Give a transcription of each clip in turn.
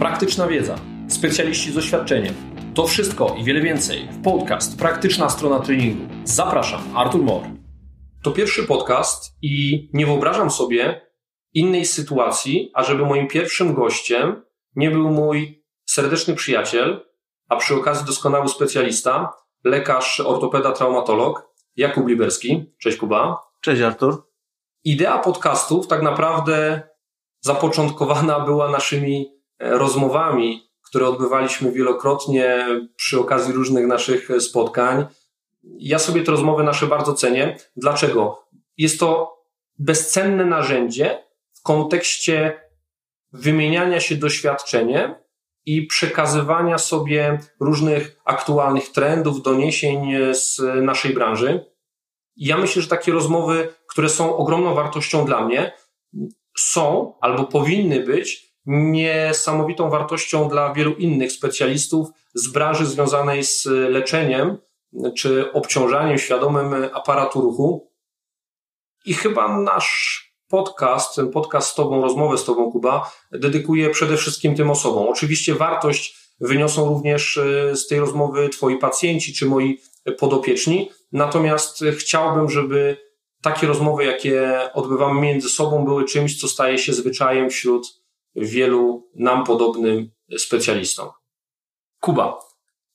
praktyczna wiedza, specjaliści z doświadczeniem. To wszystko i wiele więcej w podcast Praktyczna strona treningu. Zapraszam, Artur Mor. To pierwszy podcast i nie wyobrażam sobie innej sytuacji, ażeby moim pierwszym gościem nie był mój serdeczny przyjaciel, a przy okazji doskonały specjalista, lekarz, ortopeda, traumatolog Jakub Liberski. Cześć Kuba. Cześć Artur. Idea podcastów tak naprawdę zapoczątkowana była naszymi rozmowami, które odbywaliśmy wielokrotnie przy okazji różnych naszych spotkań. Ja sobie te rozmowy nasze bardzo cenię. Dlaczego? Jest to bezcenne narzędzie w kontekście wymieniania się doświadczeniem i przekazywania sobie różnych aktualnych trendów, doniesień z naszej branży. Ja myślę, że takie rozmowy, które są ogromną wartością dla mnie, są albo powinny być niesamowitą wartością dla wielu innych specjalistów z branży związanej z leczeniem czy obciążaniem świadomym aparatu ruchu. I chyba nasz podcast, ten podcast z Tobą, rozmowę z Tobą, Kuba, dedykuję przede wszystkim tym osobom. Oczywiście wartość wyniosą również e, z tej rozmowy Twoi pacjenci czy moi podopieczni, natomiast chciałbym, żeby takie rozmowy, jakie odbywamy między sobą, były czymś, co staje się zwyczajem wśród wielu nam podobnym specjalistom. Kuba,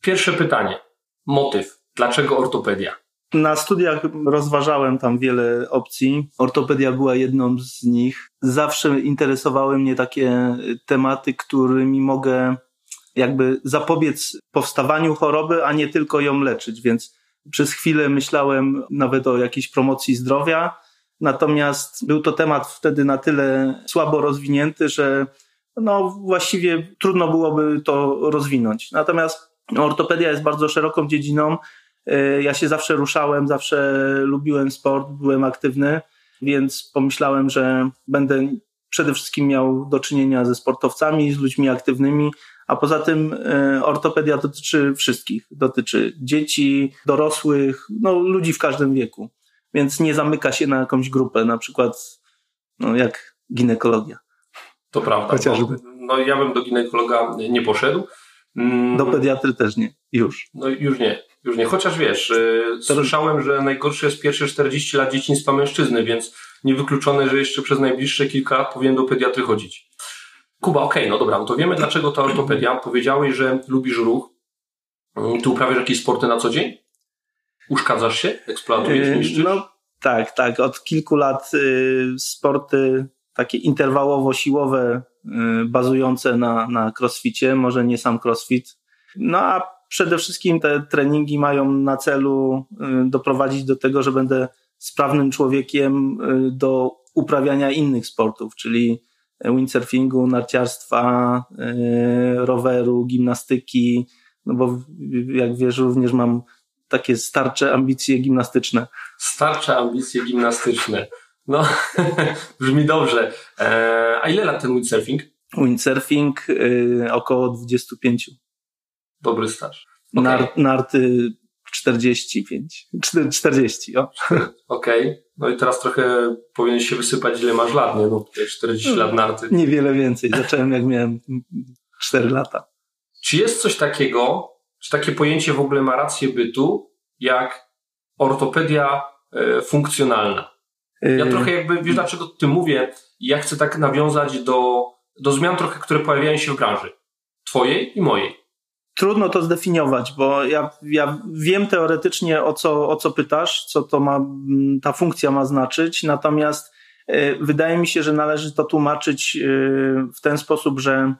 pierwsze pytanie. Motyw. Dlaczego ortopedia? Na studiach rozważałem tam wiele opcji. Ortopedia była jedną z nich. Zawsze interesowały mnie takie tematy, którymi mogę jakby zapobiec powstawaniu choroby, a nie tylko ją leczyć, więc przez chwilę myślałem nawet o jakiejś promocji zdrowia. Natomiast był to temat wtedy na tyle słabo rozwinięty, że no właściwie trudno byłoby to rozwinąć. Natomiast ortopedia jest bardzo szeroką dziedziną E, ja się zawsze ruszałem, zawsze lubiłem sport, byłem aktywny, więc pomyślałem, że będę przede wszystkim miał do czynienia ze sportowcami, z ludźmi aktywnymi, a poza tym e, ortopedia dotyczy wszystkich. Dotyczy dzieci, dorosłych, no, ludzi w każdym wieku. Więc nie zamyka się na jakąś grupę, na przykład no, jak ginekologia. To prawda. Chociażby. No, ja bym do ginekologa nie poszedł. Mm. Do pediatry też nie. Już. No już nie. Już nie, chociaż wiesz, yy, słyszałem, że najgorsze jest pierwsze 40 lat dzieciństwa mężczyzny, więc niewykluczone, że jeszcze przez najbliższe kilka lat powinien do pediatry chodzić. Kuba, okej, okay, no dobra, no to wiemy dlaczego ta ortopedia. Powiedziałeś, że lubisz ruch. Mm, ty uprawiasz jakieś sporty na co dzień? Uszkadzasz się? Eksploatujesz, yy, niszczysz? No tak, tak. Od kilku lat y, sporty takie interwałowo-siłowe, y, bazujące na, na crossficie, może nie sam crossfit. No a przede wszystkim te treningi mają na celu y, doprowadzić do tego, że będę sprawnym człowiekiem y, do uprawiania innych sportów, czyli windsurfingu, narciarstwa, y, roweru, gimnastyki, no bo jak wiesz, również mam takie starcze ambicje gimnastyczne. Starcze ambicje gimnastyczne. No, brzmi dobrze. E, a ile lat ten windsurfing? Windsurfing około 25. Dobry staż. Okay. Nar, narty 45. 40, o. Okej. Okay. No i teraz trochę powinieneś się wysypać, ile masz lat, nie? No 40 lat narty. Niewiele więcej. Zacząłem jak miałem 4 lata. Czy jest coś takiego, czy takie pojęcie w ogóle ma rację bytu, jak ortopedia e, funkcjonalna? Ja y- trochę jakby, wiesz dlaczego ty mówię, ja chcę tak nawiązać do, do zmian trochę, które pojawiają się w branży. Twojej i mojej trudno to zdefiniować, bo ja, ja wiem teoretycznie o co, o co pytasz, co to ma, mm, ta funkcja ma znaczyć, natomiast y, wydaje mi się, że należy to tłumaczyć y, w ten sposób, że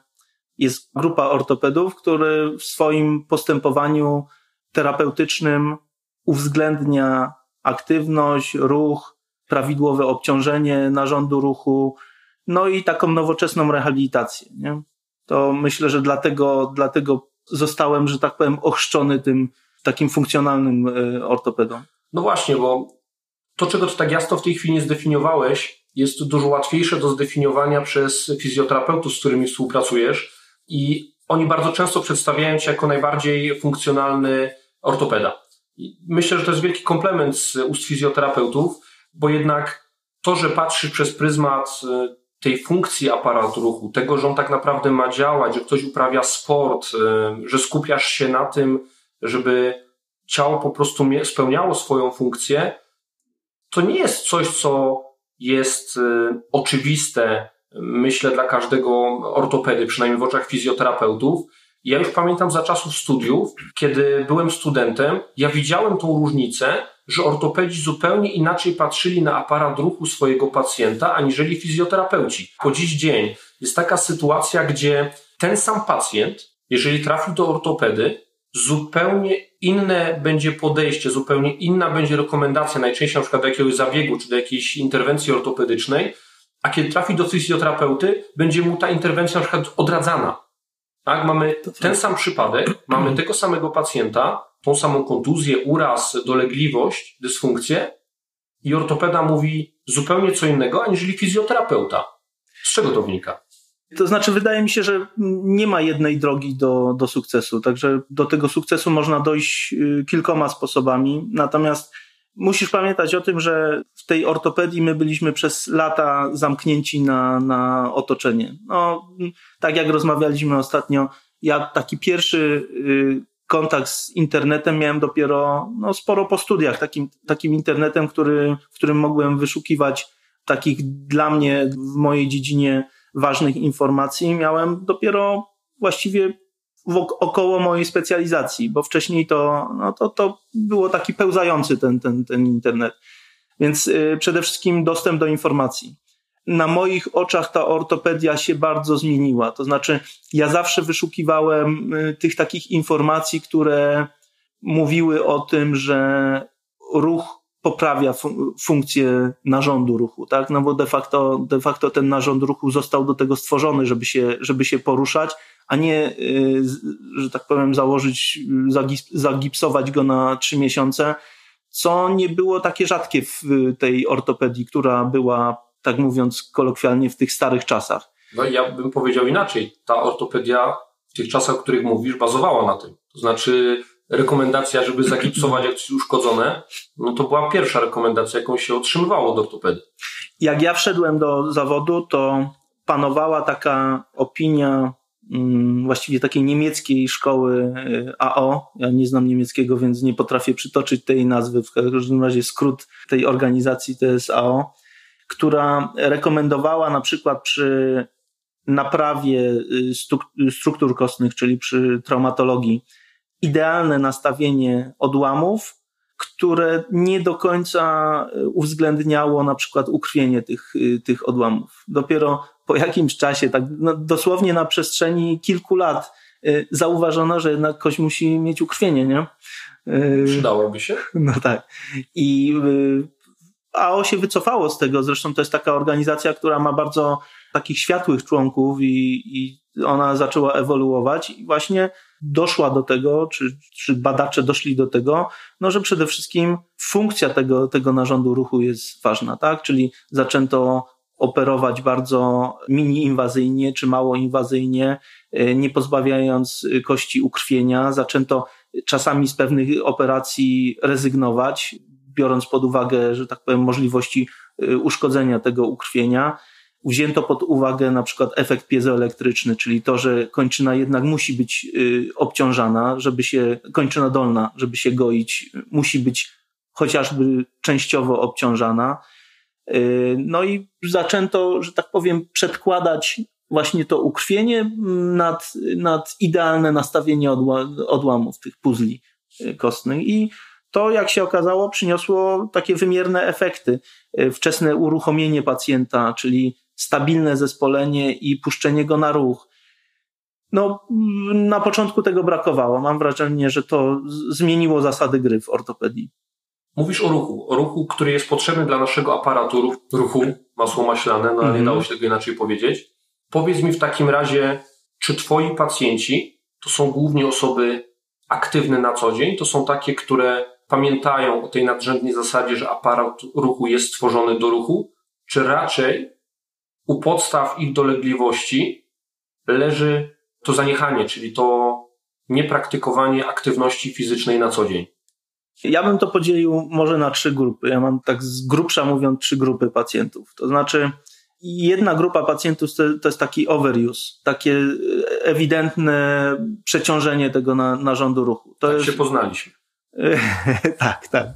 jest grupa ortopedów, który w swoim postępowaniu terapeutycznym uwzględnia aktywność, ruch, prawidłowe obciążenie narządu ruchu, no i taką nowoczesną rehabilitację. Nie? To myślę, że dlatego, dlatego zostałem, że tak powiem, ochrzczony tym takim funkcjonalnym e, ortopedą. No właśnie, bo to, czego ty tak jasno w tej chwili nie zdefiniowałeś, jest dużo łatwiejsze do zdefiniowania przez fizjoterapeutów, z którymi współpracujesz i oni bardzo często przedstawiają cię jako najbardziej funkcjonalny ortopeda. I myślę, że to jest wielki komplement z ust fizjoterapeutów, bo jednak to, że patrzysz przez pryzmat e, tej funkcji aparatu ruchu, tego, że on tak naprawdę ma działać, że ktoś uprawia sport, y, że skupiasz się na tym, żeby ciało po prostu spełniało swoją funkcję, to nie jest coś, co jest y, oczywiste, myślę, dla każdego ortopedy, przynajmniej w oczach fizjoterapeutów. Ja już pamiętam za czasów studiów, kiedy byłem studentem, ja widziałem tą różnicę, że ortopedzi zupełnie inaczej patrzyli na aparat ruchu swojego pacjenta, aniżeli fizjoterapeuci. Po dziś dzień jest taka sytuacja, gdzie ten sam pacjent, jeżeli trafił do ortopedy, zupełnie inne będzie podejście, zupełnie inna będzie rekomendacja, najczęściej na przykład do jakiegoś zabiegu czy do jakiejś interwencji ortopedycznej, a kiedy trafi do fizjoterapeuty, będzie mu ta interwencja na przykład odradzana. Tak, mamy ten sam przypadek, mamy tego samego pacjenta, tą samą kontuzję, uraz, dolegliwość, dysfunkcję i ortopeda mówi zupełnie co innego, aniżeli fizjoterapeuta. Z czego to wynika? To znaczy, wydaje mi się, że nie ma jednej drogi do, do sukcesu. Także do tego sukcesu można dojść y, kilkoma sposobami. Natomiast musisz pamiętać o tym, że w tej ortopedii my byliśmy przez lata zamknięci na, na otoczenie. No, tak jak rozmawialiśmy ostatnio, ja taki pierwszy y, kontakt z internetem miałem dopiero no, sporo po studiach, takim, takim internetem, który, w którym mogłem wyszukiwać takich dla mnie w mojej dziedzinie ważnych informacji miałem dopiero właściwie około mojej specjalizacji, bo wcześniej to, no to, to było taki pełzający ten, ten, ten internet. Więc y, przede wszystkim dostęp do informacji. Na moich oczach ta ortopedia się bardzo zmieniła. To znaczy, ja zawsze wyszukiwałem y, tych takich informacji, które mówiły o tym, że ruch poprawia fun funkcję narządu ruchu, tak? No bo de facto, de facto ten narząd ruchu został do tego stworzony, żeby się, żeby się poruszać, a nie, y, że tak powiem, założyć, zagipsować go na trzy miesiące, co nie było takie rzadkie w tej ortopedii, która była, tak mówiąc kolokwialnie, w tych starych czasach. No ja bym powiedział inaczej. Ta ortopedia w tych czasach, o których mówisz, bazowała na tym. To znaczy, rekomendacja, żeby zakipsować jak coś uszkodzone, no to była pierwsza rekomendacja, jaką się otrzymywało od ortopedy. Jak ja wszedłem do zawodu, to panowała taka opinia właściwie takiej niemieckiej szkoły y, AO. Ja nie znam niemieckiego, więc nie potrafię przytoczyć tej nazwy. W każdym razie skrót tej organizacji to jest AO, która rekomendowała na przykład przy naprawie y, struktur kostnych, czyli przy traumatologii, idealne nastawienie odłamów, które nie do końca e, uwzględniało na przykład ukrwienie tych, e, tych odłamów. Dopiero po jakimś czasie, tak no, dosłownie na przestrzeni kilku lat, e, zauważono, że jednak ktoś musi mieć ukrwienie, nie? Przydałoby się. No tak. I AO się wycofało z tego, zresztą to jest taka organizacja, która ma bardzo takich światłych członków i, i ona zaczęła ewoluować i właśnie doszła do tego, czy, czy badacze doszli do tego, no, że przede wszystkim funkcja tego, tego narządu ruchu jest ważna, tak? Czyli zaczęto operować bardzo mini inwazyjnie czy mało inwazyjnie, e, nie pozbawiając kości ukrwienia. Zaczęto czasami z pewnych operacji rezygnować, biorąc pod uwagę, że tak powiem, możliwości e, uszkodzenia tego ukrwienia wzięto pod uwagę na przykład efekt piezoelektryczny, czyli to, że kończyna jednak musi być y, obciążana, żeby się, kończyna dolna, żeby się goić, musi być chociażby częściowo obciążana. Y, no i zaczęto, że tak powiem, przedkładać właśnie to ukrwienie nad, nad idealne nastawienie odła, odłamów tych puzli y, kostnych i to, jak się okazało, przyniosło takie wymierne efekty. Wczesne uruchomienie pacjenta, czyli stabilne zespolenie i puszczenie go na ruch. No, na początku tego brakowało. Mam wrażenie, że to zmieniło zasady gry w ortopedii. Mówisz o ruchu, o ruchu, który jest potrzebny dla naszego aparatu ruchu, masło maślane, no ale nie mhm. dało się tego inaczej powiedzieć. Powiedz mi w takim razie, czy twoi pacjenci to są głównie osoby aktywne na co dzień, to są takie, które pamiętają o tej nadrzędnej zasadzie, że aparat ruchu jest stworzony do ruchu, czy raczej u podstaw ich dolegliwości leży to zaniechanie, czyli to niepraktykowanie aktywności fizycznej na co dzień. Ja bym to podzielił może na trzy grupy. Ja mam tak z grubsza mówiąc trzy grupy pacjentów. To znaczy jedna grupa pacjentów to, to jest taki overuse, takie ewidentne przeciążenie tego na, narządu ruchu. To tak jest... się poznaliśmy. tak, tak.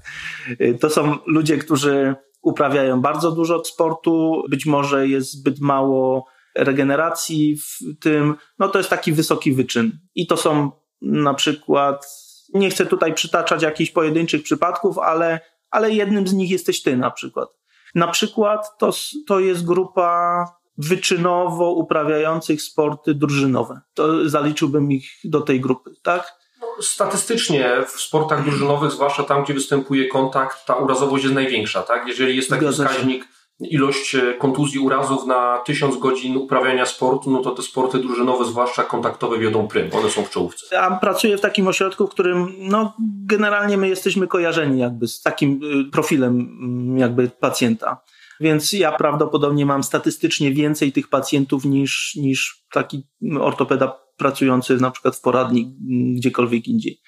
To są ludzie, którzy uprawiają bardzo dużo sportu, być może jest zbyt mało regeneracji w tym, no to jest taki wysoki wyczyn. I to są na przykład, nie chcę tutaj przytaczać jakichś pojedynczych przypadków, ale, ale jednym z nich jesteś ty na przykład. Na przykład to, to jest grupa wyczynowo uprawiających sporty drużynowe. To zaliczyłbym ich do tej grupy, tak? Statystycznie w sportach drużynowych, zwłaszcza tam, gdzie występuje kontakt, ta urazowość jest największa, tak? Jeżeli jest taki Zgadza wskaźnik, ilość e, kontuzji, urazów na tysiąc godzin uprawiania sportu, no to te sporty drużynowe, zwłaszcza kontaktowe, wiodą prym. One są w czołówce. Ja pracuję w takim ośrodku, w którym, no, generalnie my jesteśmy kojarzeni jakby z takim y, profilem mm, jakby pacjenta. Więc ja prawdopodobnie mam statystycznie więcej tych pacjentów niż, niż taki ortopeda pracujący na przykład w poradni gdziekolwiek indziej.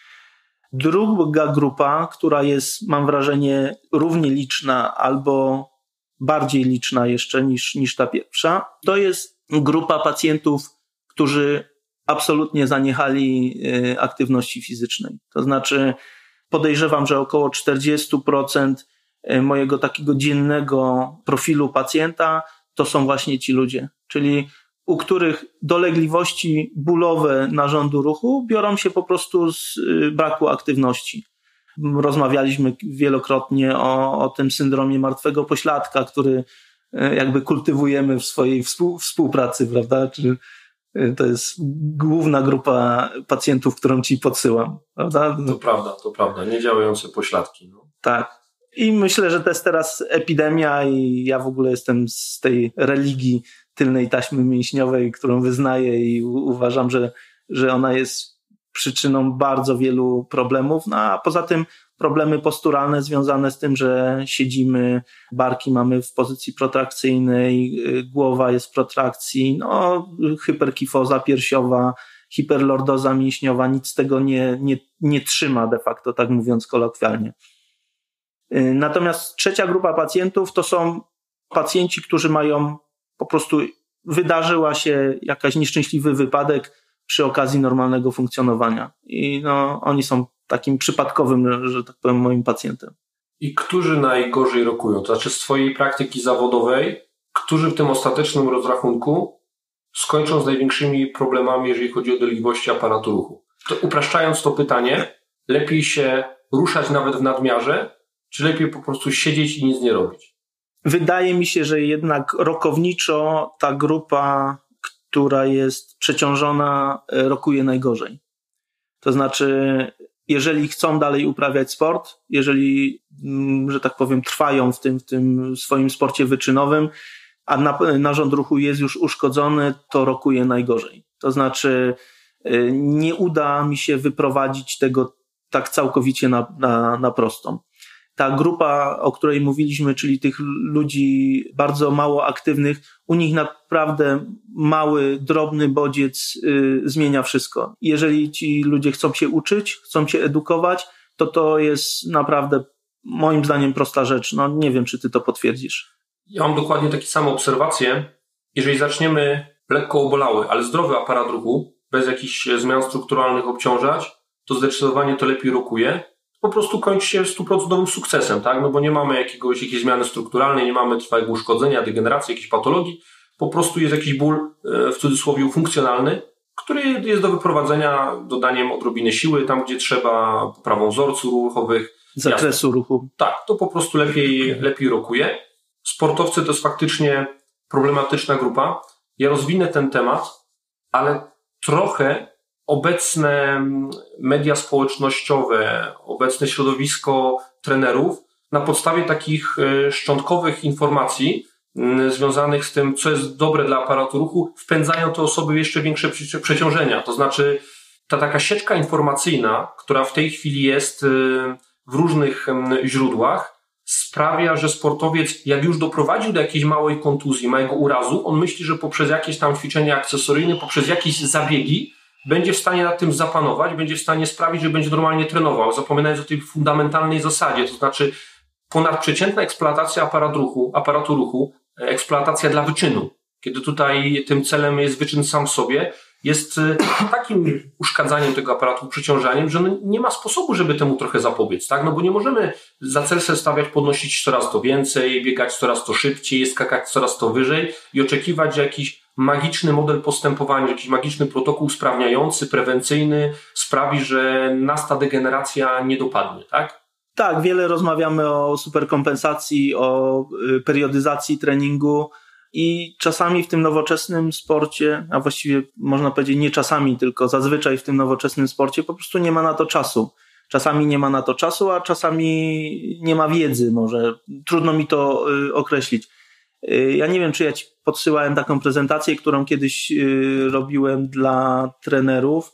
Druga grupa, która jest, mam wrażenie, równie liczna albo bardziej liczna jeszcze niż, niż ta pierwsza, to jest grupa pacjentów, którzy absolutnie zaniechali e, aktywności fizycznej. To znaczy, podejrzewam, że około 40% e, mojego takiego dziennego profilu pacjenta to są właśnie ci ludzie. Czyli u których dolegliwości bólowe narządu ruchu biorą się po prostu z y, braku aktywności. Rozmawialiśmy wielokrotnie o, o tym syndromie martwego pośladka, który y, jakby kultywujemy w swojej współpracy, prawda? Czy y, to jest główna grupa pacjentów, którą ci podsyłam, prawda? To prawda, to prawda. Niedziałające pośladki. No. Tak. I myślę, że to jest teraz epidemia i ja w ogóle jestem z tej religii tylnej taśmy mięśniowej, którą wyznaję i uważam, że, że ona jest przyczyną bardzo wielu problemów. No a poza tym problemy posturalne związane z tym, że siedzimy, barki mamy w pozycji protrakcyjnej, głowa jest w protrakcji, no, hyperkifoza piersiowa, hiperlordoza mięśniowa, nic tego nie, nie, nie trzyma de facto, tak mówiąc kolokwialnie. Natomiast trzecia grupa pacjentów to są pacjenci, którzy mają po prostu wydarzyła się jakaś nieszczęśliwy wypadek przy okazji normalnego funkcjonowania. I no, oni są takim przypadkowym, że tak powiem, moim pacjentem. I którzy najgorzej rokują? To znaczy z Twojej praktyki zawodowej, którzy w tym ostatecznym rozrachunku skończą z największymi problemami, jeżeli chodzi o dolegliwości aparatu ruchu? To upraszczając to pytanie, lepiej się ruszać nawet w nadmiarze, czy lepiej po prostu siedzieć i nic nie robić? Wydaje mi się, że jednak rokowniczo ta grupa, która jest przeciążona, e, rokuje najgorzej. To znaczy, jeżeli chcą dalej uprawiać sport, jeżeli, mm, że tak powiem, trwają w tym, w tym swoim sporcie wyczynowym, a narząd ruchu jest już uszkodzony, to rokuje najgorzej. To znaczy, e, nie uda mi się wyprowadzić tego tak całkowicie na, na, na prostą ta grupa, o której mówiliśmy, czyli tych ludzi bardzo mało aktywnych, u nich naprawdę mały, drobny bodziec y, zmienia wszystko. Jeżeli ci ludzie chcą się uczyć, chcą się edukować, to to jest naprawdę moim zdaniem prosta rzecz. No nie wiem, czy ty to potwierdzisz. Ja mam dokładnie takie same obserwacje. Jeżeli zaczniemy lekko obolały, ale zdrowy aparat ruchu, bez jakichś zmian strukturalnych obciążać, to zdecydowanie to lepiej rokuje po prostu kończy się stuprocentowym sukcesem, tak? No bo nie mamy jakiegoś, jakiejś zmiany strukturalnej, nie mamy trwałego uszkodzenia, degeneracji, jakiejś patologii. Po prostu jest jakiś ból, e, w cudzysłowie, funkcjonalny, który jest do wyprowadzenia dodaniem odrobiny siły, tam gdzie trzeba, poprawą wzorców ruchowych. Zakresu jasne. ruchu. Tak, to po prostu lepiej, lepiej rokuje. Sportowcy to jest faktycznie problematyczna grupa. Ja rozwinę ten temat, ale trochę obecne media społecznościowe, obecne środowisko trenerów na podstawie takich e, szczątkowych informacji związanych z tym, co jest dobre dla aparatu ruchu, wpędzają te osoby w jeszcze większe przeciążenia. To znaczy, ta taka sieczka informacyjna, która w tej chwili jest e, w różnych źródłach, sprawia, że sportowiec, jak już doprowadził do jakiejś małej kontuzji, małego urazu, on myśli, że poprzez jakieś tam ćwiczenia akcesoryjne, poprzez jakieś zabiegi, będzie w stanie nad tym zapanować, będzie w stanie sprawić, że będzie normalnie trenował, zapominając o tej fundamentalnej zasadzie, to znaczy ponadprzeciętna eksploatacja aparatu ruchu, aparatu ruchu eksploatacja dla wyczynu, kiedy tutaj tym celem jest wyczyn sam w sobie, jest y, takim uszkadzaniem tego aparatu, przeciążaniem, że no nie ma sposobu, żeby temu trochę zapobiec, tak? No bo nie możemy za cel sobie stawiać, podnosić coraz to więcej, biegać coraz to szybciej, skakać coraz to wyżej i oczekiwać, że jakiś magiczny model postępowania, jakiś magiczny protokół usprawniający, prewencyjny sprawi, że nas ta degeneracja nie dopadnie, tak? Tak, wiele rozmawiamy o superkompensacji, o y, periodyzacji treningu i czasami w tym nowoczesnym sporcie, a właściwie można powiedzieć nie czasami, tylko zazwyczaj w tym nowoczesnym sporcie po prostu nie ma na to czasu. Czasami nie ma na to czasu, a czasami nie ma wiedzy, może trudno mi to y, określić. Y, ja nie wiem, czy ja ci podsyłałem taką prezentację, którą kiedyś robiłem dla trenerów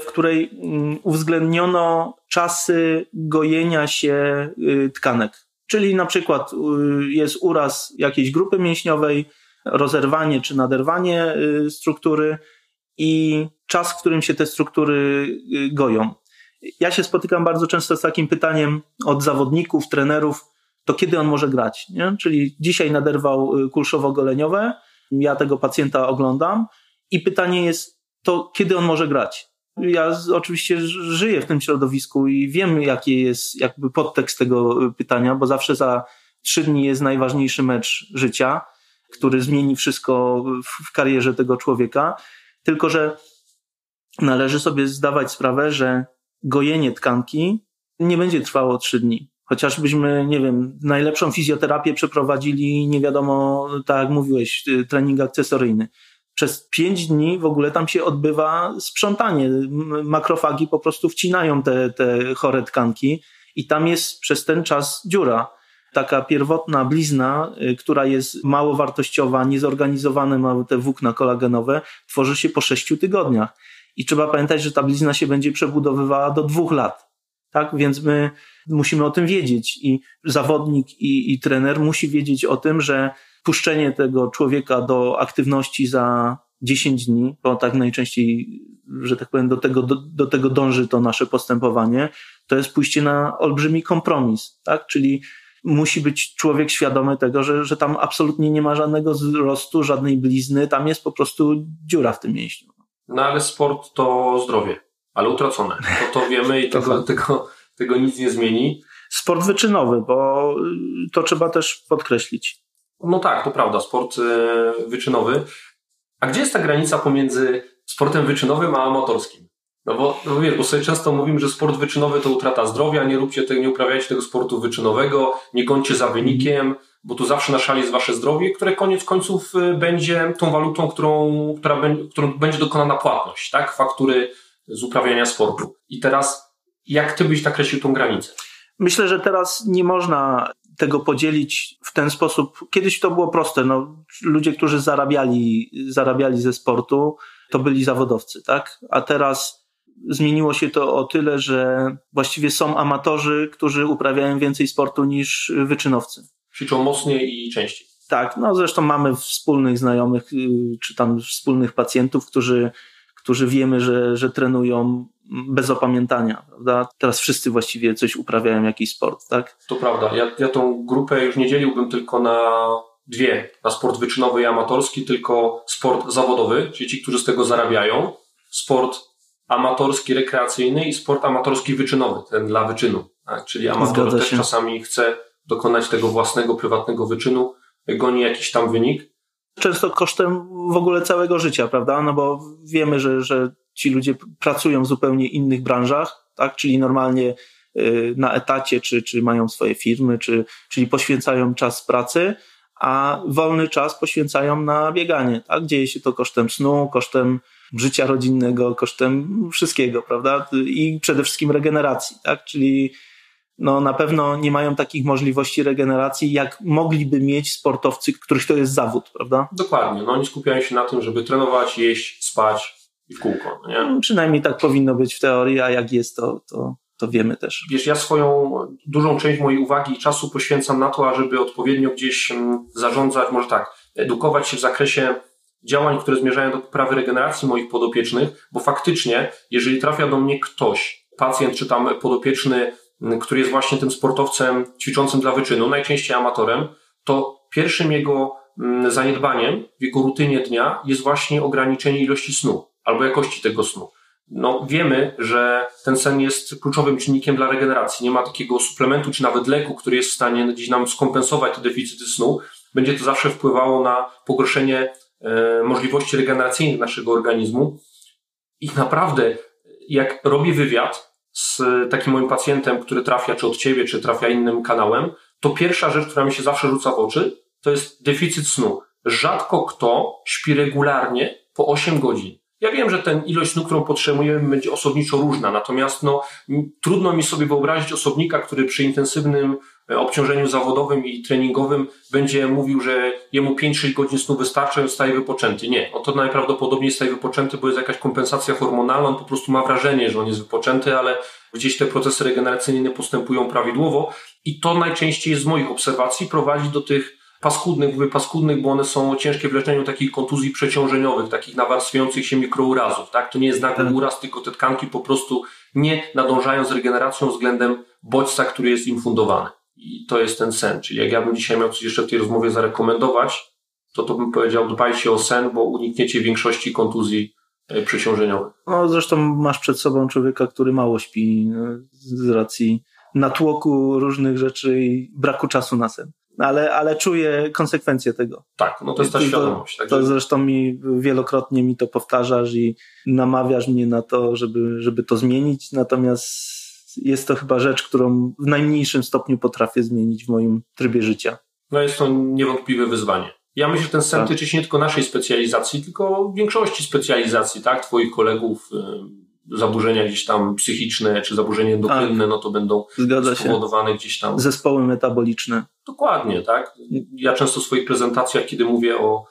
w której mm, uwzględniono czasy gojenia się y, tkanek. Czyli na przykład y, jest uraz jakiejś grupy mięśniowej, rozerwanie czy naderwanie y, struktury i czas, w którym się te struktury goją. Ja się spotykam bardzo często z takim pytaniem od zawodników, trenerów, to kiedy on może grać? Nie? Czyli dzisiaj naderwał kulszowo-goleniowe, ja tego pacjenta oglądam i pytanie jest, to kiedy on może grać? ja oczywiście żyję w tym środowisku i wiem, jaki jest jakby podtekst tego y, pytania, bo zawsze za trzy dni jest najważniejszy mecz życia, który zmieni wszystko w karierze tego człowieka. Tylko, że należy sobie zdawać sprawę, że gojenie tkanki nie będzie trwało trzy dni. Chociażbyśmy, nie wiem, najlepszą fizjoterapię przeprowadzili, nie wiadomo, tak jak mówiłeś, y, trening akcesoryjny przez pięć dni w ogóle tam się odbywa sprzątanie. Makrofagi po prostu wcinają te, te chore tkanki i tam jest przez ten czas dziura. Taka pierwotna blizna, y, która jest mało wartościowa, niezorganizowane ma te włókna kolagenowe, tworzy się po sześciu tygodniach. I trzeba pamiętać, że ta blizna się będzie przebudowywała do dwóch lat. Tak, więc my musimy o tym wiedzieć i zawodnik i, i trener musi wiedzieć o tym, że puszczenie tego człowieka do aktywności za 10 dni, bo tak najczęściej, że tak powiem, do tego, do, do tego dąży to nasze postępowanie, to jest pójście na olbrzymi kompromis, tak? Czyli musi być człowiek świadomy tego, że, że tam absolutnie nie ma żadnego wzrostu, żadnej blizny, tam jest po prostu dziura w tym mięśniu. No ale sport to zdrowie, ale utracone. To, to wiemy i tego, tego, tego nic nie zmieni. Sport wyczynowy, bo to trzeba też podkreślić. No tak, to prawda, sport e, wyczynowy. A gdzie jest ta granica pomiędzy sportem wyczynowym a amatorskim? No bo, no wiesz, bo sobie często mówimy, że sport wyczynowy to utrata zdrowia, nie róbcie tego, nie uprawiajcie tego sportu wyczynowego, nie gońcie za wynikiem, bo tu zawsze na szali jest wasze zdrowie, które koniec końców e, będzie tą walutą, którą, która będzie, którą będzie dokonana płatność, tak? Faktury z uprawiania sportu. I teraz, jak ty byś nakreślił tą granicę? Myślę, że teraz nie można tego podzielić w ten sposób. Kiedyś to było proste. No, ludzie, którzy zarabiali, zarabiali ze sportu, to byli zawodowcy, tak? A teraz zmieniło się to o tyle, że właściwie są amatorzy, którzy uprawiają więcej sportu niż wyczynowcy. Ćwiczą mocniej i częściej. Tak, no zresztą mamy wspólnych znajomych, y, czy tam wspólnych pacjentów, którzy, którzy wiemy, że, że trenują bez opamiętania, prawda? Teraz wszyscy właściwie coś uprawiają, jakiś sport, tak? To prawda. Ja, ja tą grupę już nie dzieliłbym tylko na dwie, na sport wyczynowy i amatorski, tylko sport zawodowy, czyli ci, którzy z tego zarabiają, sport amatorski, rekreacyjny i sport amatorski wyczynowy, ten dla wyczynu. Tak? Czyli amator też czasami chce dokonać tego własnego, prywatnego wyczynu, goni jakiś tam wynik. Często kosztem w ogóle całego życia, prawda? No bo wiemy, że, że ci ludzie pracują w zupełnie innych branżach, tak? czyli normalnie y, na etacie, czy, czy mają swoje firmy, czy, czyli poświęcają czas pracy, a wolny czas poświęcają na bieganie. Tak? Dzieje się to kosztem snu, kosztem życia rodzinnego, kosztem wszystkiego, prawda? I przede wszystkim regeneracji, tak? Czyli no, na pewno nie mają takich możliwości regeneracji, jak mogliby mieć sportowcy, których to jest zawód, prawda? Dokładnie. No, oni skupiają się na tym, żeby trenować, jeść, spać, i w kółko. Nie? No, przynajmniej tak powinno być w teorii, a jak jest to, to, to wiemy też. Wiesz, ja swoją dużą część mojej uwagi i czasu poświęcam na to, ażeby odpowiednio gdzieś mm, zarządzać, może tak, edukować się w zakresie działań, które zmierzają do poprawy regeneracji moich podopiecznych, bo faktycznie, jeżeli trafia do mnie ktoś, pacjent czy tam podopieczny, który jest właśnie tym sportowcem ćwiczącym dla wyczynu, najczęściej amatorem, to pierwszym jego zaniedbaniem w jego rutynie dnia jest właśnie ograniczenie ilości snu albo jakości tego snu. No, wiemy, że ten sen jest kluczowym czynnikiem dla regeneracji. Nie ma takiego suplementu czy nawet leku, który jest w stanie gdzieś nam skompensować te deficyty snu. Będzie to zawsze wpływało na pogorszenie e, możliwości regeneracyjnych naszego organizmu. I naprawdę, jak robię wywiad z takim moim pacjentem, który trafia czy od ciebie, czy trafia innym kanałem, to pierwsza rzecz, która mi się zawsze rzuca w oczy, to jest deficyt snu. Rzadko kto śpi regularnie po 8 godzin. Ja wiem, że ten ilość snu, którą potrzebujemy, będzie osobniczo różna, natomiast no, trudno mi sobie wyobrazić osobnika, który przy intensywnym obciążeniu zawodowym i treningowym będzie mówił, że jemu 5-6 godzin snu wystarcza i staje wypoczęty. Nie, on to najprawdopodobniej staje wypoczęty, bo jest jakaś kompensacja hormonalna, on po prostu ma wrażenie, że on jest wypoczęty, ale gdzieś te procesy regeneracyjne postępują prawidłowo i to najczęściej z moich obserwacji prowadzi do tych paskudnych, mówię paskudnych, bo one są ciężkie w leczeniu takich kontuzji przeciążeniowych, takich nawarstwiających się mikrourazów, tak? To nie jest nagły tak. uraz, tylko te tkanki po prostu nie nadążają z regeneracją względem bodźca, który jest im fundowany. I to jest ten sen. Czyli jak ja bym dzisiaj miał coś jeszcze w tej rozmowie zarekomendować, to to bym powiedział, dbajcie o sen, bo unikniecie większości kontuzji e, przeciążeniowych. No zresztą masz przed sobą człowieka, który mało śpi no, z racji natłoku różnych rzeczy i braku czasu na sen ale, ale czuję konsekwencje tego. Tak, no to jest ta świadomość. To, to zresztą mi wielokrotnie mi to powtarzasz i namawiasz mnie na to, żeby, żeby to zmienić, natomiast jest to chyba rzecz, którą w najmniejszym stopniu potrafię zmienić w moim trybie życia. No jest to niewątpliwe wyzwanie. Ja myślę, że ten sen tak. tyczy się nie tylko naszej specjalizacji, tylko większości specjalizacji, tak? Twoich kolegów, zaburzenia gdzieś tam psychiczne czy zaburzenia endokrynne, tak. no to będą Zgadza spowodowane się. gdzieś tam. Zespoły metaboliczne. Dokładnie, tak. Ja często w swoich prezentacjach, kiedy mówię o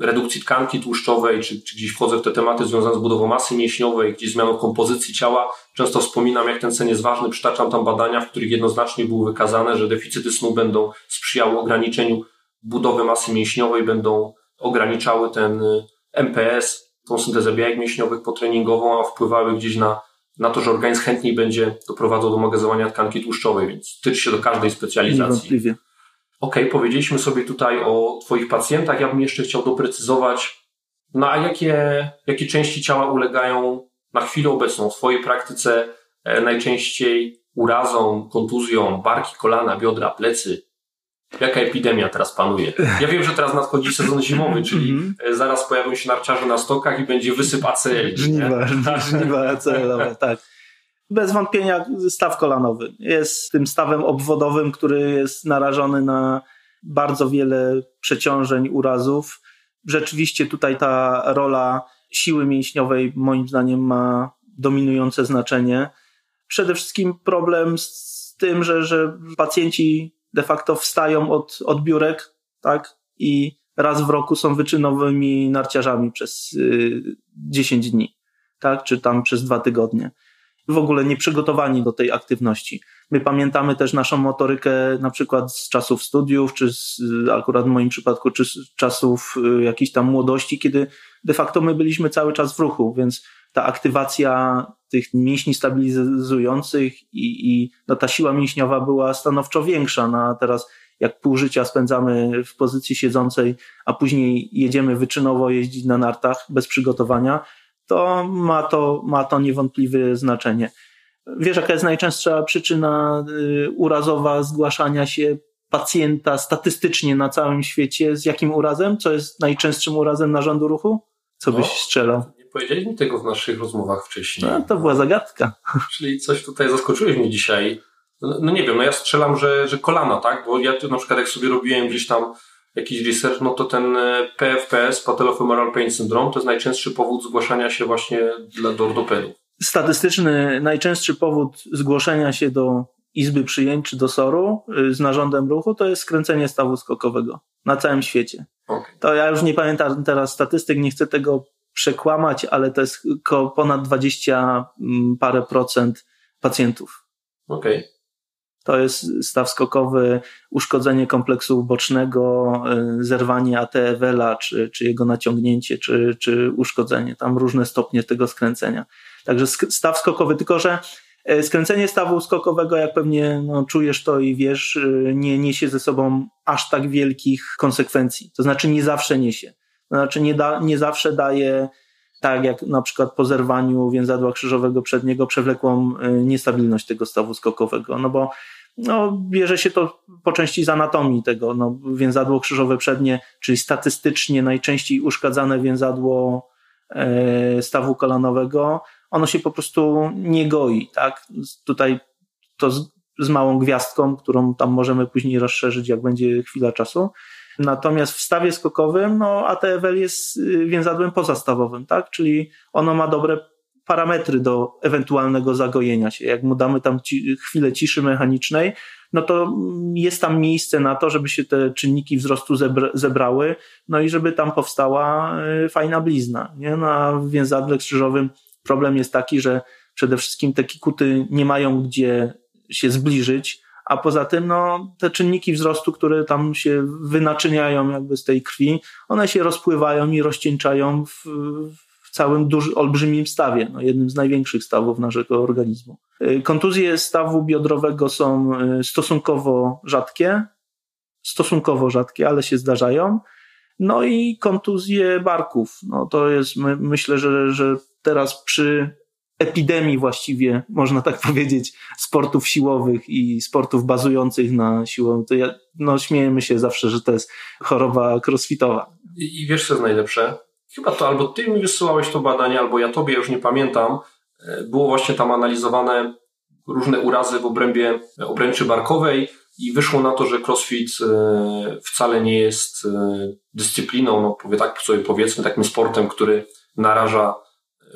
redukcji tkanki tłuszczowej, czy, czy gdzieś wchodzę w te tematy związane z budową masy mięśniowej, gdzieś zmianą kompozycji ciała, często wspominam, jak ten sen jest ważny, przytaczam tam badania, w których jednoznacznie było wykazane, że deficyty snu będą sprzyjały ograniczeniu budowy masy mięśniowej, będą ograniczały ten y, MPS, tą syntezę białek mięśniowych potreningową, a wpływały gdzieś na, na to, że organizm chętniej będzie doprowadzał do magazynowania tkanki tłuszczowej, więc tyczy się do każdej specjalizacji. Niewątpliwie. Okej, okay, powiedzieliśmy sobie tutaj o Twoich pacjentach. Ja bym jeszcze chciał doprecyzować, na jakie, jakie części ciała ulegają na chwilę obecną w Twojej praktyce e, najczęściej urazom, kontuzjom, barki, kolana, biodra, plecy, Jaka epidemia teraz panuje? Ja wiem, że teraz nadchodzi sezon zimowy, czyli mm -hmm. zaraz pojawią się narciarze na stokach i będzie wysyp ACL. Żniwa, żniwa ACL-owe, tak. Bez wątpienia staw kolanowy. Jest tym stawem obwodowym, który jest narażony na bardzo wiele przeciążeń, urazów. Rzeczywiście tutaj ta rola siły mięśniowej moim zdaniem ma dominujące znaczenie. Przede wszystkim problem z tym, że, że pacjenci de facto wstają od, od biurek, tak? I raz w roku są wyczynowymi narciarzami przez y, 10 dni, tak? Czy tam przez dwa tygodnie. W ogóle nie przygotowani do tej aktywności. My pamiętamy też naszą motorykę na przykład z czasów studiów, czy z, akurat w moim przypadku, czy z czasów y, jakiejś tam młodości, kiedy de facto my byliśmy cały czas w ruchu, więc ta aktywacja tych mięśni stabilizujących i, i no, ta siła mięśniowa była stanowczo większa. No, a teraz jak pół życia spędzamy w pozycji siedzącej, a później jedziemy wyczynowo jeździć na nartach bez przygotowania, to ma to, ma to niewątpliwe znaczenie. Wiesz, jaka jest najczęstsza przyczyna y, urazowa zgłaszania się pacjenta statystycznie na całym świecie? Z jakim urazem? Co jest najczęstszym urazem narządu ruchu? Co byś no, strzelał? powiedzieli mi tego w naszych rozmowach wcześniej. No, to była zagadka. Czyli coś tutaj zaskoczyłeś mnie dzisiaj. No, no, nie wiem, no ja strzelam, że, że kolana, tak? Bo ja na przykład jak sobie robiłem gdzieś tam jakiś research, no to ten e, PFPS, Patellofemoral Pain Syndrome, to jest najczęstszy powód zgłaszania się właśnie dla, do ortopedów. Statystyczny najczęstszy powód zgłoszenia się do izby przyjęć czy do SOR-u y, z narządem ruchu to jest skręcenie stawu skokowego na całym świecie. Okay. To ja już nie pamiętam teraz statystyk, nie chcę tego przekłamać, ale to jest ponad 20 mm, parę procent pacjentów. Okej. Okay. To jest staw skokowy, uszkodzenie kompleksu bocznego, y, zerwanie ATWL-a, czy, czy jego naciągnięcie, czy, czy uszkodzenie. Tam różne stopnie tego skręcenia. Także staw skokowy, tylko że E, skręcenie stawu skokowego, jak pewnie no, czujesz to i wiesz, e, nie niesie ze sobą aż tak wielkich konsekwencji. To znaczy nie zawsze niesie. To znaczy nie, da, nie zawsze daje, tak jak na przykład po zerwaniu więzadła krzyżowego przedniego, przewlekłą niestabilność tego stawu skokowego. No bo no, bierze się to po części z anatomii tego. No, więzadło krzyżowe przednie, czyli statystycznie najczęściej uszkadzane więzadło e, stawu kolanowego, ono się po prostu nie goi, tak? Tutaj to z, z małą gwiazdką, którą tam możemy później rozszerzyć, jak będzie chwila czasu. Natomiast w stawie skokowym, no ATFL jest y, więzadłem pozastawowym, tak? Czyli ono ma dobre parametry do ewentualnego zagojenia się. Jak mu damy tam ci, chwilę ciszy mechanicznej, no to jest tam miejsce na to, żeby się te czynniki wzrostu zebra, zebrały, no i żeby tam powstała y, fajna blizna. Nie? No, a w więzadle krzyżowym problem jest taki, że przede wszystkim te kikuty nie mają gdzie się zbliżyć, a poza tym no, te czynniki wzrostu, które tam się wynaczyniają jakby z tej krwi, one się rozpływają i rozcieńczają w, w całym duży, olbrzymim stawie, no, jednym z największych stawów naszego organizmu. Y, kontuzje stawu biodrowego są y, stosunkowo rzadkie, stosunkowo rzadkie, ale się zdarzają. No i kontuzje barków. No to jest, my, myślę, że, że teraz przy epidemii właściwie, można tak powiedzieć, sportów siłowych i sportów bazujących na siłę, to ja, no śmiejemy się zawsze, że to jest choroba crossfitowa. I, I wiesz co jest najlepsze? Chyba to albo ty mi wysyłałeś to badanie, albo ja tobie, już nie pamiętam, e, było właśnie tam analizowane różne urazy w obrębie obręczy barkowej i wyszło na to, że crossfit e, wcale nie jest e, dyscypliną, no powie tak sobie powiedzmy, takim sportem, który naraża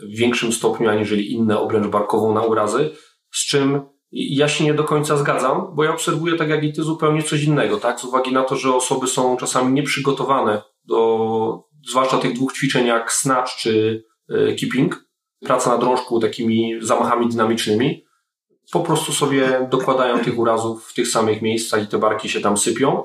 w większym stopniu aniżeli inne obręcz barkową na urazy, z czym ja się nie do końca zgadzam, bo ja obserwuję tak jak i ty zupełnie coś innego, tak? Z uwagi na to, że osoby są czasami nieprzygotowane do, zwłaszcza tych dwóch ćwiczeń jak snatch czy e, keeping, praca na drążku takimi zamachami dynamicznymi, po prostu sobie dokładają tych urazów w tych samych miejscach i te barki się tam sypią.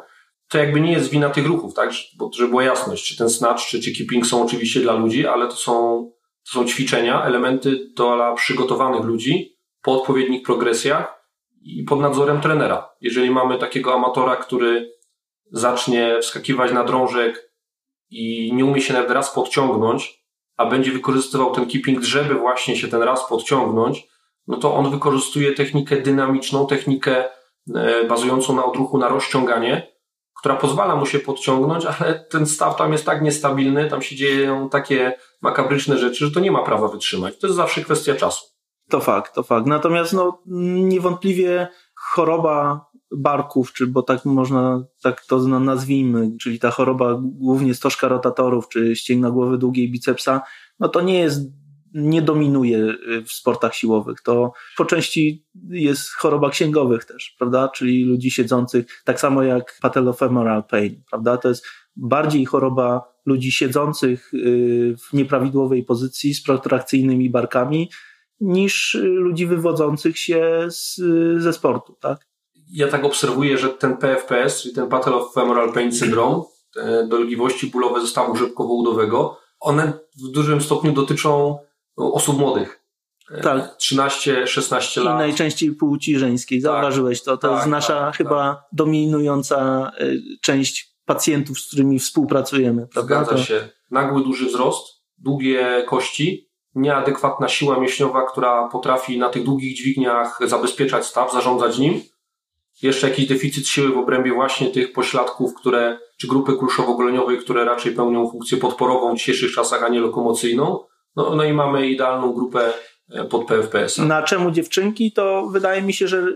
To jakby nie jest wina tych ruchów, tak? Bo, żeby była jasność, czy ten snatch, czy, czy keeping są oczywiście dla ludzi, ale to są to są ćwiczenia, elementy dla przygotowanych ludzi po odpowiednich progresjach i pod nadzorem trenera. Jeżeli mamy takiego amatora, który zacznie wskakiwać na drążek i nie umie się nawet raz podciągnąć, a będzie wykorzystywał ten keeping, żeby właśnie się ten raz podciągnąć, no to on wykorzystuje technikę dynamiczną, technikę e, bazującą na odruchu na rozciąganie, która pozwala mu się podciągnąć, ale ten staw tam jest tak niestabilny, tam się dzieją takie makabryczne rzeczy, że to nie ma prawa wytrzymać. To jest zawsze kwestia czasu. To fakt, to fakt. Natomiast no, niewątpliwie choroba barków, czy bo tak można, tak to nazwijmy, czyli ta choroba głównie stożka rotatorów, czy ścięgna głowy długiej bicepsa, no to nie jest nie dominuje y, w sportach siłowych. To po części jest choroba księgowych też, prawda? Czyli ludzi siedzących, tak samo jak patellofemoral pain, prawda? To jest bardziej choroba ludzi siedzących y, w nieprawidłowej pozycji z protrakcyjnymi barkami niż ludzi wywodzących się z, ze sportu, tak? Ja tak obserwuję, że ten PFPS, czyli ten patellofemoral pain syndrome, te dolegliwości bólowe zestawu rzepkowo-udowego, one w dużym stopniu dotyczą osób młodych. Tak. 13-16 lat. I najczęściej płci żeńskiej. Tak. Zauważyłeś to. To tak, jest nasza tak, chyba tak. dominująca część pacjentów, z którymi współpracujemy. Prawda? Zgadza się. Nagły, duży wzrost, długie kości, nieadekwatna siła mięśniowa, która potrafi na tych długich dźwigniach zabezpieczać staw, zarządzać nim. Jeszcze jakiś deficyt siły w obrębie właśnie tych pośladków, które, czy grupy kulszowo-goleniowej, które raczej pełnią funkcję podporową w dzisiejszych czasach, a nie lokomocyjną no, no i mamy idealną grupę e, pod PFPS. Na czemu dziewczynki? To wydaje mi się, że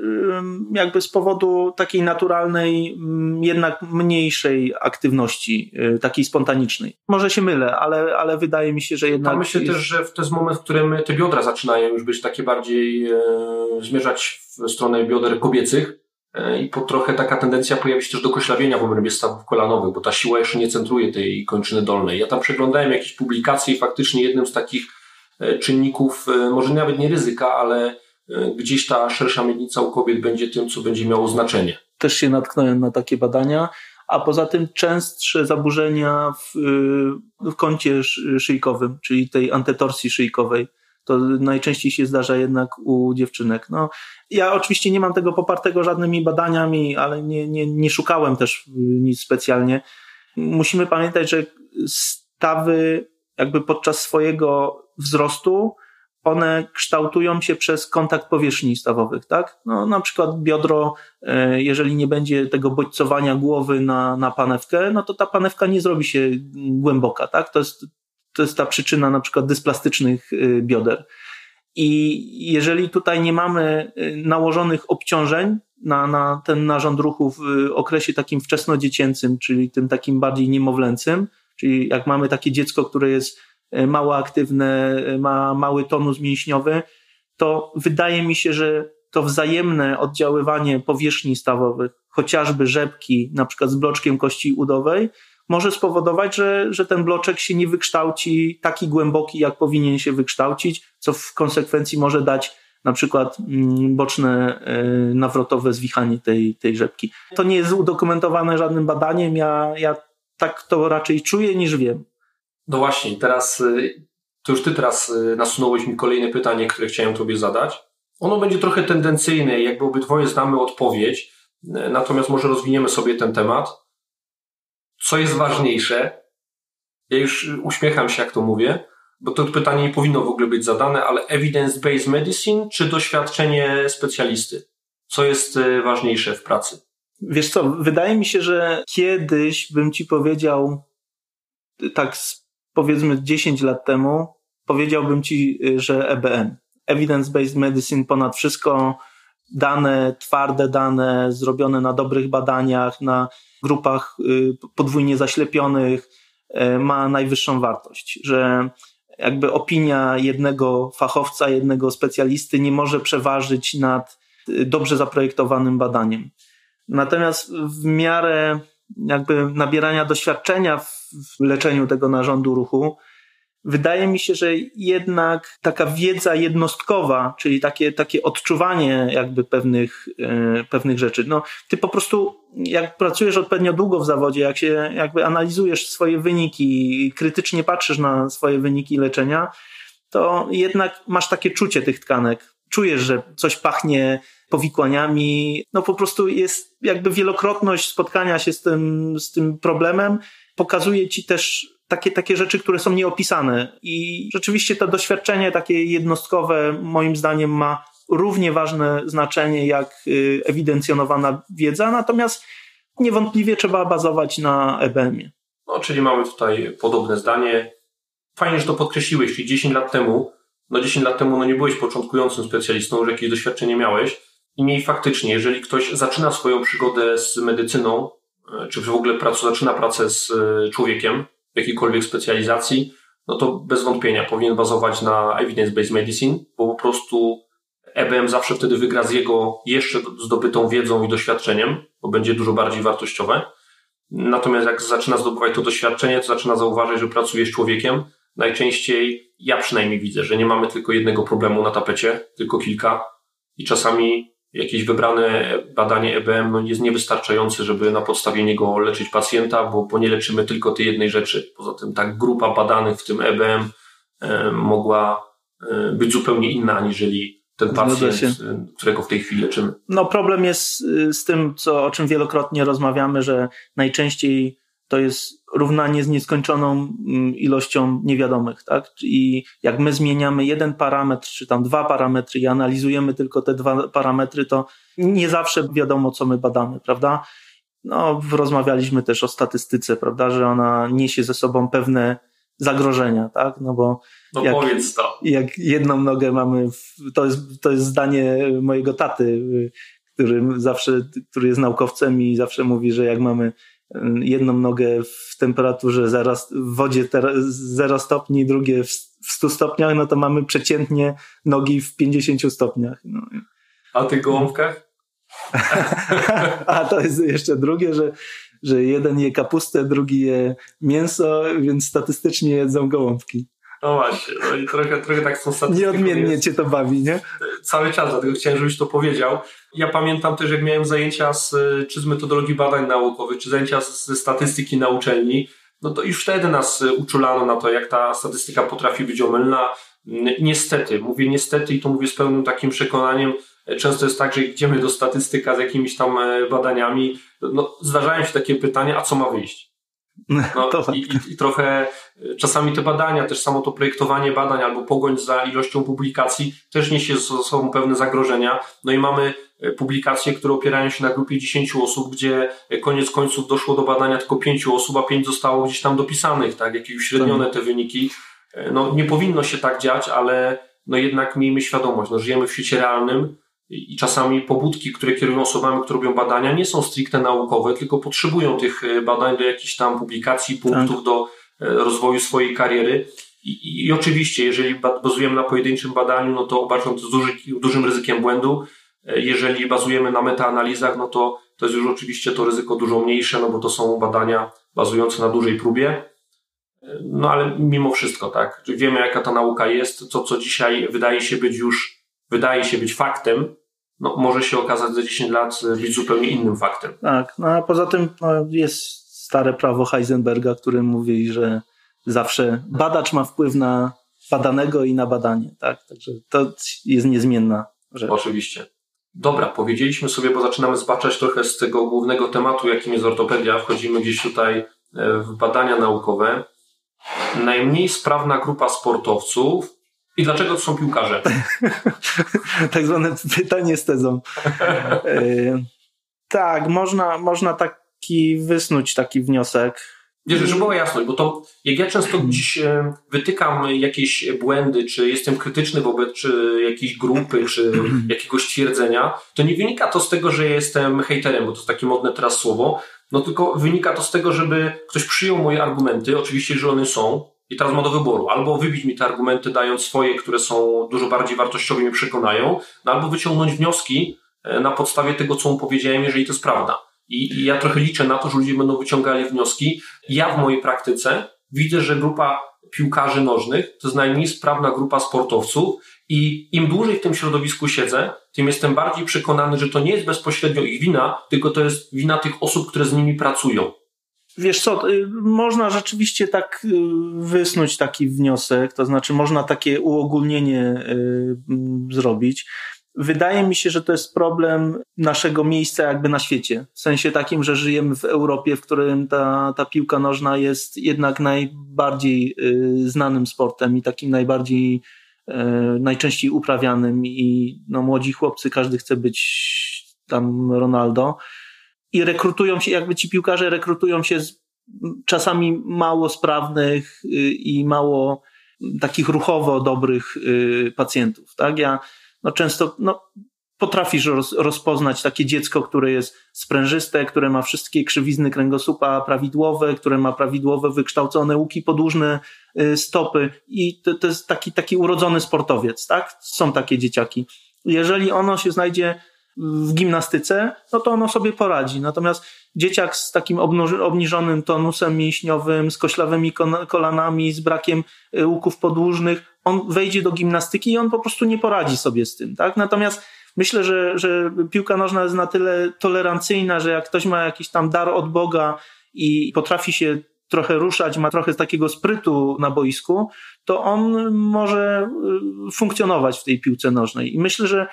jakby z powodu takiej naturalnej, jednak mniejszej aktywności, e, takiej spontanicznej. Może się mylę, ale, ale wydaje mi się, że jednak. Ja myślę jest... też, że to jest moment, w którym te biodra zaczynają już być takie bardziej e, zmierzać w stronę bioder kobiecych. E, i po trochę taka tendencja pojawi się też do koślawienia w obrębie stawów kolanowych, bo ta siła jeszcze nie centruje tej kończyny dolnej. Ja tam przeglądałem jakieś publikacje i faktycznie jednym z takich e, czynników, e, może nawet nie ryzyka, ale gdzieś ta szersza miednica u kobiet będzie tym, co będzie miało znaczenie. Też się natknąłem na takie badania, a poza tym częstsze zaburzenia w, w kącie szyjkowym, czyli tej antetorsji szyjkowej To najczęściej się zdarza jednak u dziewczynek. No, ja oczywiście nie mam tego popartego żadnymi badaniami, ale nie, nie, nie szukałem też nic specjalnie. Musimy pamiętać, że stawy jakby podczas swojego wzrostu one kształtują się przez kontakt powierzchni stawowych, tak? No, na przykład biodro, e, jeżeli nie będzie tego bodźcowania głowy na, na panewkę, no to ta panewka nie zrobi się głęboka, tak? To jest, to jest ta przyczyna na przykład dysplastycznych e, bioder. I jeżeli tutaj nie mamy e, nałożonych obciążeń na, na ten narząd ruchu w okresie takim wczesnodziecięcym, czyli tym takim bardziej niemowlęcym, czyli jak mamy takie dziecko, które jest mało aktywne, ma mały tonus mięśniowy, to wydaje mi się, że to wzajemne oddziaływanie powierzchni stawowych, chociażby rzepki, na przykład z bloczkiem kości udowej, może spowodować, że, że ten bloczek się nie wykształci taki głęboki, jak powinien się wykształcić, co w konsekwencji może dać na przykład mm, boczne e, nawrotowe zwichanie tej, tej rzepki. To nie jest udokumentowane żadnym badaniem, ja, ja tak to raczej czuję niż wiem. No właśnie, teraz y, to już ty teraz y, nasunąłeś mi kolejne pytanie, które chciałem tobie zadać. Ono będzie trochę tendencyjne, jakby obydwoje znamy odpowiedź, natomiast może rozwiniemy sobie ten temat. Co jest ważniejsze? Ja już uśmiecham się, jak to mówię, bo to pytanie nie powinno w ogóle być zadane, ale evidence-based medicine czy doświadczenie specjalisty? Co jest ważniejsze w pracy? Wiesz co, wydaje mi się, że kiedyś bym ci powiedział tak powiedzmy 10 lat temu, powiedziałbym ci, y, że EBM, Evidence-Based Medicine ponad wszystko, dane, twarde dane, zrobione na dobrych badaniach, na grupach y, podwójnie zaślepionych, y, ma najwyższą wartość, że jakby opinia jednego fachowca, jednego specjalisty nie może przeważyć nad dobrze zaprojektowanym badaniem. Natomiast w miarę jakby nabierania doświadczenia w leczeniu tego narządu ruchu, wydaje mi się, że jednak taka wiedza jednostkowa, czyli takie, takie odczuwanie jakby pewnych, e, pewnych rzeczy. No, ty po prostu, jak pracujesz odpowiednio długo w zawodzie, jak się jakby analizujesz swoje wyniki, krytycznie patrzysz na swoje wyniki leczenia, to jednak masz takie czucie tych tkanek. Czujesz, że coś pachnie powikłaniami. No po prostu jest jakby wielokrotność spotkania się z tym, z tym problemem pokazuje ci też takie, takie rzeczy, które są nieopisane. I rzeczywiście to doświadczenie takie jednostkowe moim zdaniem ma równie ważne znaczenie jak y, ewidencjonowana wiedza, natomiast niewątpliwie trzeba bazować na EBM-ie. No, czyli mamy tutaj podobne zdanie. Fajnie, że to podkreśliłeś, czyli 10 lat temu, no 10 lat temu no nie byłeś początkującym specjalistą, że jakieś doświadczenie miałeś, Niemniej faktycznie, jeżeli ktoś zaczyna swoją przygodę z medycyną, e, czy w ogóle pracu, zaczyna pracę z e, człowiekiem jakiejkolwiek specjalizacji, no to bez wątpienia powinien bazować na evidence-based medicine, bo po prostu EBM zawsze wtedy wygra z jego jeszcze zdobytą wiedzą i doświadczeniem, bo będzie dużo bardziej wartościowe. Natomiast jak zaczyna zdobywać to doświadczenie, to zaczyna zauważyć, że pracuje z człowiekiem. Najczęściej ja przynajmniej widzę, że nie mamy tylko jednego problemu na tapecie, tylko kilka i czasami jakieś wybrane badanie EBM no, jest niewystarczające, żeby na podstawie niego leczyć pacjenta, bo, bo nie leczymy tylko tej jednej rzeczy. Poza tym ta grupa badanych w tym EBM e, mogła e, być zupełnie inna, aniżeli ten pacjent, e, którego w tej chwili leczymy. No problem jest y, z tym, co, o czym wielokrotnie rozmawiamy, że najczęściej to jest równanie z nieskończoną mm, ilością niewiadomych, tak? I jak my zmieniamy jeden parametr, czy tam dwa parametry i analizujemy tylko te dwa parametry, to nie zawsze wiadomo, co my badamy, prawda? No, rozmawialiśmy też o statystyce, prawda, że ona niesie ze sobą pewne zagrożenia, tak? No bo no jak, powiedz to. Jak jedną nogę mamy, w, to, jest, to jest zdanie mojego taty, który zawsze, który jest naukowcem i zawsze mówi, że jak mamy jedną nogę w temperaturze zero, w wodzie 0 stopni, drugie w 100 stopniach, no to mamy przeciętnie nogi w 50 stopniach. No. A tych gołąbkach? A to jest jeszcze drugie, że, że jeden je kapustę, drugi je mięso, więc statystycznie jedzą gołąbki. No właśnie, no i trochę, trochę tak są statystyką. Nieodmiennie jest. cię to bawi, nie? Cały czas, dlatego chciałem, żebyś to powiedział. Ja pamiętam też, jak miałem zajęcia z, czy z metodologii badań naukowych, czy zajęcia ze statystyki na uczelni, no to już wtedy nas uczulano na to, jak ta statystyka potrafi być omylna. Niestety, mówię niestety i to mówię z pełnym takim przekonaniem, Często jest tak, że idziemy do statystyka z jakimiś tam badaniami, no, zdarzają się takie pytania, a co ma wyjść? No, i, i, I, trochę e, czasami te badania, też samo to projektowanie badań albo pogoń za ilością publikacji też niesie ze sobą pewne zagrożenia. No i mamy e, publikacje, które opierają się na grupie 10 osób, gdzie e, koniec końców doszło do badania tylko 5 osób, a 5 zostało gdzieś tam dopisanych, tak, jakieś uśrednione tak. te wyniki. No nie powinno się tak dziać, ale no jednak miejmy świadomość, no żyjemy w świecie realnym, i czasami pobudki, które kierują osobami, które robią badania, nie są stricte naukowe, tylko potrzebują tych e, badań do jakichś tam publikacji, punktów tak. do e, rozwoju swojej kariery. I, I, oczywiście, jeżeli bazujemy na pojedynczym badaniu, no to uważam to z duży, dużym ryzykiem błędu. E, jeżeli bazujemy na metaanalizach, no to to jest już oczywiście to ryzyko dużo mniejsze, no bo to są badania bazujące na dużej próbie. No ale mimo wszystko, tak, wiemy jaka ta nauka jest, to co dzisiaj wydaje się być już, wydaje się być faktem, no, może się okazać za 10 lat e, być zupełnie innym faktem. Tak, no a poza tym no, jest stare prawo Heisenberga, który mówi, że zawsze badacz ma wpływ na badanego i na badanie, tak? Także to jest niezmienna rzecz. Oczywiście. Dobra, powiedzieliśmy sobie, bo zaczynamy zbaczać trochę z tego głównego tematu, jakim jest ortopedia. Wchodzimy gdzieś tutaj e, w badania naukowe. Najmniej sprawna grupa sportowców i dlaczego to są piłkarze? tak zwane pytanie z tezą. E, tak, można, można taki wysnuć taki wniosek. Wiesz, żeby była jasność, bo to jak ja często gdzieś e, wytykam jakieś błędy, czy jestem krytyczny wobec czy jakiejś grupy, czy jakiegoś twierdzenia, to nie wynika to z tego, że jestem hejterem, bo to jest takie modne teraz słowo, no tylko wynika to z tego, żeby ktoś przyjął moje argumenty, oczywiście, że one są, i teraz ma do wyboru. Albo wybić mi te argumenty, dając swoje, które są dużo bardziej wartościowe i mnie przekonają, no albo wyciągnąć wnioski e, na podstawie tego, co mu powiedziałem, jeżeli to jest prawda. I, I, ja trochę liczę na to, że ludzie będą wyciągali wnioski. Ja w mojej praktyce widzę, że grupa piłkarzy nożnych to jest najmniej sprawna grupa sportowców i im dłużej w tym środowisku siedzę, tym jestem bardziej przekonany, że to nie jest bezpośrednio ich wina, tylko to jest wina tych osób, które z nimi pracują. Wiesz co, y, można rzeczywiście tak y, wysnuć taki wniosek, to znaczy można takie uogólnienie y, zrobić. Wydaje mi się, że to jest problem naszego miejsca jakby na świecie. W sensie takim, że żyjemy w Europie, w którym ta, ta piłka nożna jest jednak najbardziej znanym sportem i takim najbardziej, najczęściej uprawianym i no, młodzi chłopcy, każdy chce być tam Ronaldo i rekrutują się, jakby ci piłkarze rekrutują się z czasami mało sprawnych y, i mało takich ruchowo dobrych y, pacjentów, tak? Ja no często, no, potrafisz roz, rozpoznać takie dziecko, które jest sprężyste, które ma wszystkie krzywizny kręgosłupa prawidłowe, które ma prawidłowe wykształcone łuki podłużne y, stopy i to, to jest taki, taki urodzony sportowiec, tak? Są takie dzieciaki. Jeżeli ono się znajdzie w gimnastyce, no to ono sobie poradzi. Natomiast dzieciak z takim obniżonym tonusem mięśniowym, z koślawymi kolanami, z brakiem y, łuków podłużnych, on wejdzie do gimnastyki i on po prostu nie poradzi sobie z tym, tak? Natomiast myślę, że, że piłka nożna jest na tyle tolerancyjna, że jak ktoś ma jakiś tam dar od Boga i potrafi się trochę ruszać, ma trochę takiego sprytu na boisku, to on może y, funkcjonować w tej piłce nożnej. I myślę, że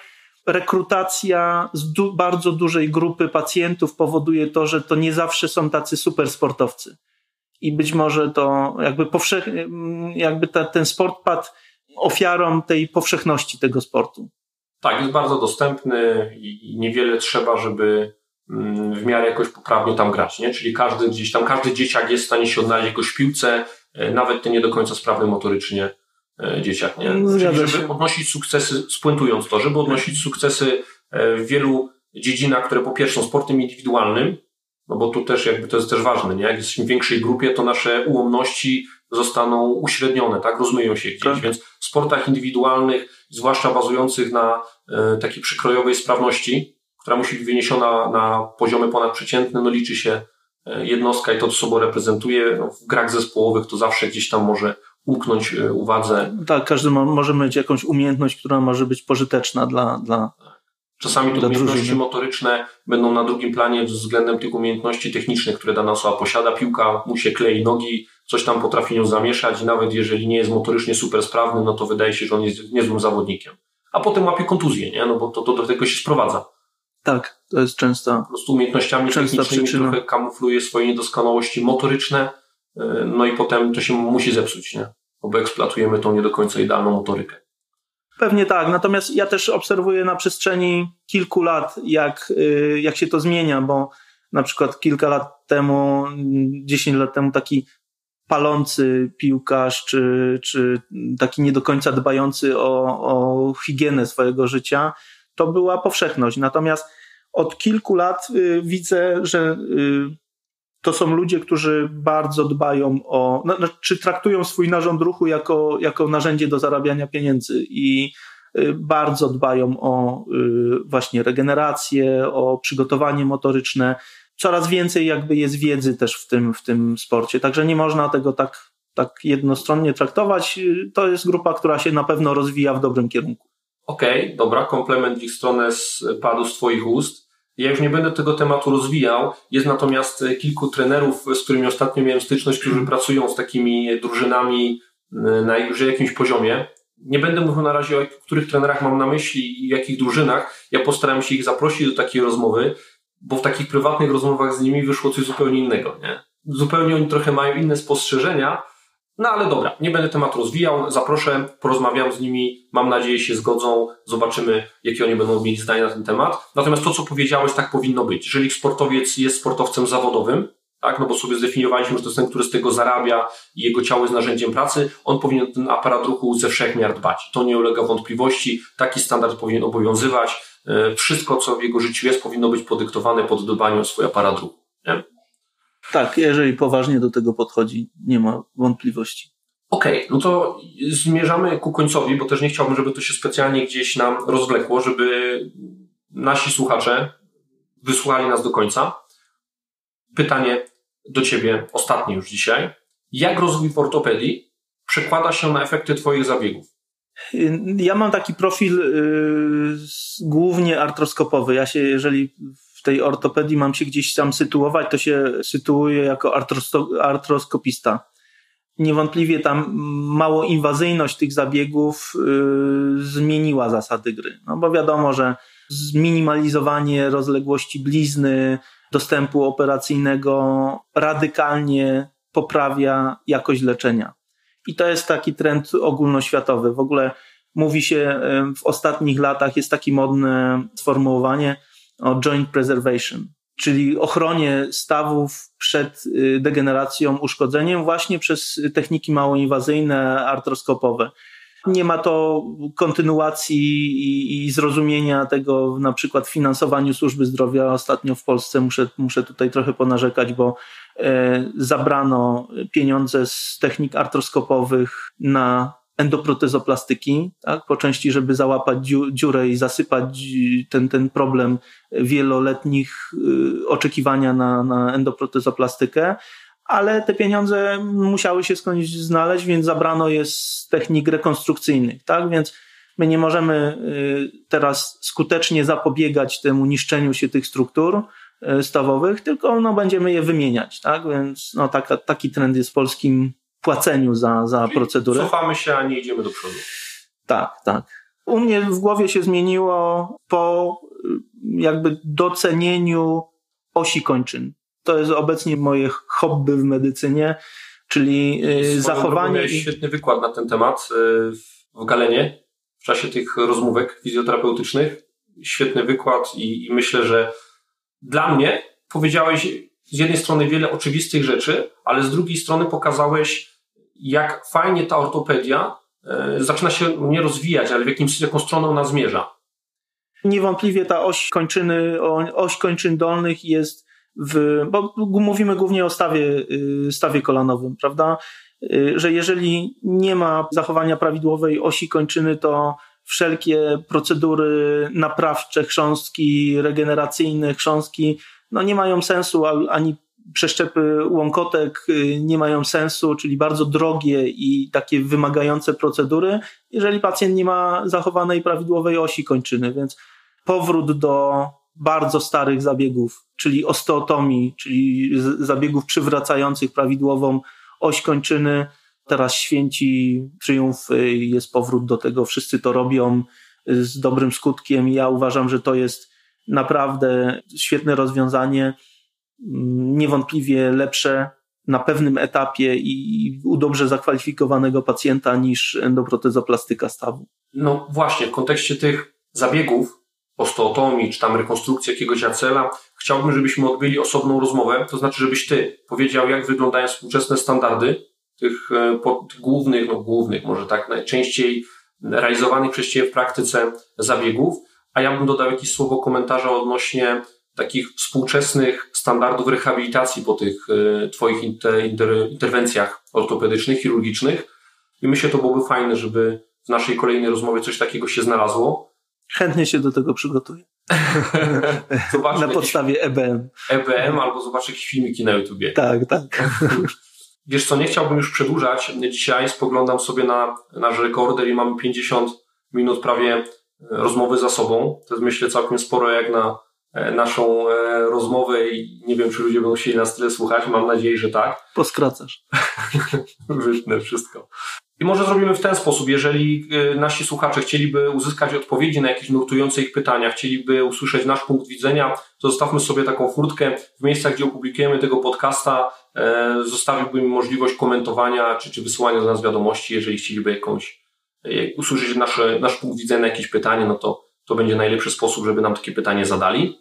rekrutacja z du bardzo dużej grupy pacjentów powoduje to, że to nie zawsze są tacy super sportowcy. I być może to jakby powszechnie, jakby ta, ten sport padł ofiarą tej powszechności tego sportu. Tak, jest bardzo dostępny i niewiele trzeba, żeby mm, w miarę jakoś poprawnie tam grać, nie? Czyli każdy gdzieś tam, każdy dzieciak jest w stanie się odnaleźć jakoś w piłce, e, nawet ten nie do końca sprawny motorycznie dzieciach, nie? Mm, Czyli żeby odnosić sukcesy, spuentując to, żeby odnosić sukcesy e, w wielu dziedzinach, które po pierwsze są sportem indywidualnym, no bo tu też jakby to jest też ważne, nie? Jak jesteśmy w większej grupie, to nasze ułomności zostaną uśrednione, tak? Rozmyją się gdzieś, tak. więc w sportach indywidualnych, zwłaszcza bazujących na e, takiej przykrojowej sprawności, która musi być wyniesiona na poziomy ponadprzeciętne, no liczy się e, jednostka i to, co sobą reprezentuje. No, w grach zespołowych to zawsze gdzieś tam może umknąć e, uwadze. Tak, każdy ma, może mieć jakąś umiejętność, która może być pożyteczna dla. dla Czasami te umiejętności drużyny. motoryczne będą na drugim planie względem tych umiejętności technicznych, które dana osoba posiada. Piłka mu się klei nogi, coś tam potrafi nią zamieszać i nawet jeżeli nie jest motorycznie super sprawny, no to wydaje się, że on jest niezłym zawodnikiem. A potem łapie kontuzję, nie? No bo to, to do tego się sprowadza. Tak, to jest często. Po prostu umiejętnościami technicznymi przyczyna. trochę kamufluje swoje niedoskonałości motoryczne, no i potem to się musi zepsuć, nie? Bo eksploatujemy tą nie do końca idealną motorykę. Pewnie tak, natomiast ja też obserwuję na przestrzeni kilku lat, jak, y, jak się to zmienia, bo na przykład kilka lat temu, dziesięć lat temu taki palący piłkarz, czy, czy taki nie do końca dbający o, o higienę swojego życia, to była powszechność. Natomiast od kilku lat y, widzę, że y, to są ludzie, którzy bardzo dbają o, no, no, czy traktują swój narząd ruchu jako, jako narzędzie do zarabiania pieniędzy i y, bardzo dbają o y, właśnie regenerację, o przygotowanie motoryczne. Coraz więcej jakby jest wiedzy też w tym, w tym sporcie, także nie można tego tak, tak jednostronnie traktować. To jest grupa, która się na pewno rozwija w dobrym kierunku. Okej, okay, dobra, komplement w ich stronę padł z Twoich ust. Ja już nie będę tego tematu rozwijał. Jest natomiast e, kilku trenerów, z którymi ostatnio miałem styczność, którzy hmm. pracują z takimi drużynami e, na już jakimś poziomie. Nie będę mówił na razie o których trenerach mam na myśli i jakich drużynach. Ja postaram się ich zaprosić do takiej rozmowy, bo w takich prywatnych rozmowach z nimi wyszło coś zupełnie innego. Nie? Zupełnie oni trochę mają inne spostrzeżenia, no ale dobra, nie będę tematu rozwijał, zaproszę, porozmawiam z nimi, mam nadzieję się zgodzą, zobaczymy, jakie oni będą mieli zdanie na ten temat. Natomiast to, co powiedziałeś, tak powinno być. Jeżeli sportowiec jest sportowcem zawodowym, tak, no bo sobie zdefiniowaliśmy, że to jest ten, który z tego zarabia i jego ciało jest narzędziem pracy, on powinien ten aparat ruchu ze wszech miar dbać. To nie ulega wątpliwości, taki standard powinien obowiązywać. E, wszystko, co w jego życiu jest, powinno być podyktowane pod dbaniem o swój aparat ruchu. Tak, jeżeli poważnie do tego podchodzi, nie ma wątpliwości. Okej, okay, no to zmierzamy ku końcowi, bo też nie chciałbym, żeby to się specjalnie gdzieś nam rozwlekło, żeby nasi słuchacze wysłuchali nas do końca. Pytanie do Ciebie, ostatnie już dzisiaj. Jak rozwój w ortopedii przekłada się na efekty Twoich zabiegów? Ja mam taki profil yy, głównie artroskopowy. Ja się, jeżeli tej ortopedii mam się gdzieś tam sytuować, to się sytuuję jako artroskopista. Niewątpliwie tam mało inwazyjność tych zabiegów yy, zmieniła zasady gry. No bo wiadomo, że zminimalizowanie rozległości blizny, dostępu operacyjnego radykalnie poprawia jakość leczenia. I to jest taki trend ogólnoświatowy. W ogóle mówi się w ostatnich latach, jest takie modne sformułowanie, o joint preservation, czyli ochronie stawów przed y, degeneracją, uszkodzeniem właśnie przez techniki małoinwazyjne, artroskopowe. Nie ma to kontynuacji i, i, zrozumienia tego na przykład w finansowaniu służby zdrowia. Ostatnio w Polsce muszę, muszę tutaj trochę ponarzekać, bo e, zabrano pieniądze z technik artroskopowych na endoprotezoplastyki, tak, po części, żeby załapać dziurę i zasypać ten, ten problem wieloletnich y, oczekiwania na, na endoprotezoplastykę, ale te pieniądze musiały się skądś znaleźć, więc zabrano je z technik rekonstrukcyjnych, tak, więc my nie możemy y, teraz skutecznie zapobiegać temu niszczeniu się tych struktur y, stawowych, tylko no, będziemy je wymieniać, tak, więc no, taka, taki trend jest w polskim płaceniu za, za procedurę. Cofamy się, a nie idziemy do przodu. Tak, tak. U mnie w głowie się zmieniło po jakby docenieniu osi kończyn. To jest obecnie moje hobby w medycynie, czyli y, zachowanie. Miałeś świetny wykład na ten temat y, w Galenie w czasie tych rozmówek fizjoterapeutycznych. Świetny wykład i, i myślę, że dla mnie powiedziałeś z jednej strony wiele oczywistych rzeczy, ale z drugiej strony pokazałeś jak fajnie ta ortopedia e, zaczyna się nie rozwijać, ale w jakimś, jaką stroną ona zmierza. Niewątpliwie ta oś kończyny, oś kończyn dolnych jest w, bo mówimy głównie o stawie, y, stawie kolanowym, prawda? Y, że jeżeli nie ma zachowania prawidłowej osi kończyny, to wszelkie procedury naprawcze, chrząstki, regeneracyjne chrząstki, no nie mają sensu ani przeszczepy łąkotek y, nie mają sensu, czyli bardzo drogie i takie wymagające procedury, jeżeli pacjent nie ma zachowanej prawidłowej osi kończyny, więc powrót do bardzo starych zabiegów, czyli osteotomii, czyli zabiegów przywracających prawidłową oś kończyny, teraz święci triumf, jest powrót do tego, wszyscy to robią z dobrym skutkiem. Ja uważam, że to jest naprawdę świetne rozwiązanie, niewątpliwie lepsze na pewnym etapie i u dobrze zakwalifikowanego pacjenta niż endoprotezoplastyka stawu. No właśnie, w kontekście tych zabiegów osteotomii, czy tam rekonstrukcji jakiegoś acela, chciałbym, żebyśmy odbyli osobną rozmowę, to znaczy, żebyś ty powiedział, jak wyglądają współczesne standardy tych, e, tych głównych, no głównych, może tak najczęściej realizowanych przez Ciebie w praktyce zabiegów, a ja bym dodał jakieś słowo komentarza odnośnie takich współczesnych standardów rehabilitacji po tych e, Twoich inter, inter, interwencjach ortopedycznych, chirurgicznych. I myślę, to byłoby fajne, żeby w naszej kolejnej rozmowie coś takiego się znalazło. Chętnie się do tego przygotuję. na podstawie EBM. EBM albo zobacz jakieś filmiki na YouTubie. Tak, tak. Wiesz co, nie chciałbym już przedłużać. Dzisiaj spoglądam sobie na nasz rekorder i mamy 50 minut prawie e, rozmowy za sobą. To jest myślę całkiem sporo jak na naszą e, rozmowę i nie wiem, czy ludzie będą chcieli nas tyle słuchać. Mam nadzieję, że tak. Poskracasz. Wytnę wszystko. I może zrobimy w ten sposób, jeżeli nasi słuchacze chcieliby uzyskać odpowiedzi na jakieś nurtujące ich pytania, chcieliby usłyszeć nasz punkt widzenia, to zostawmy sobie taką furtkę w miejscach, gdzie opublikujemy tego podcasta E, zostawiłbym im możliwość komentowania czy, czy wysyłania do nas wiadomości, jeżeli chcieliby jakąś e, usłyszeć nasze, nasz punkt widzenia jakieś pytanie, no to to będzie najlepszy sposób, żeby nam takie pytanie zadali.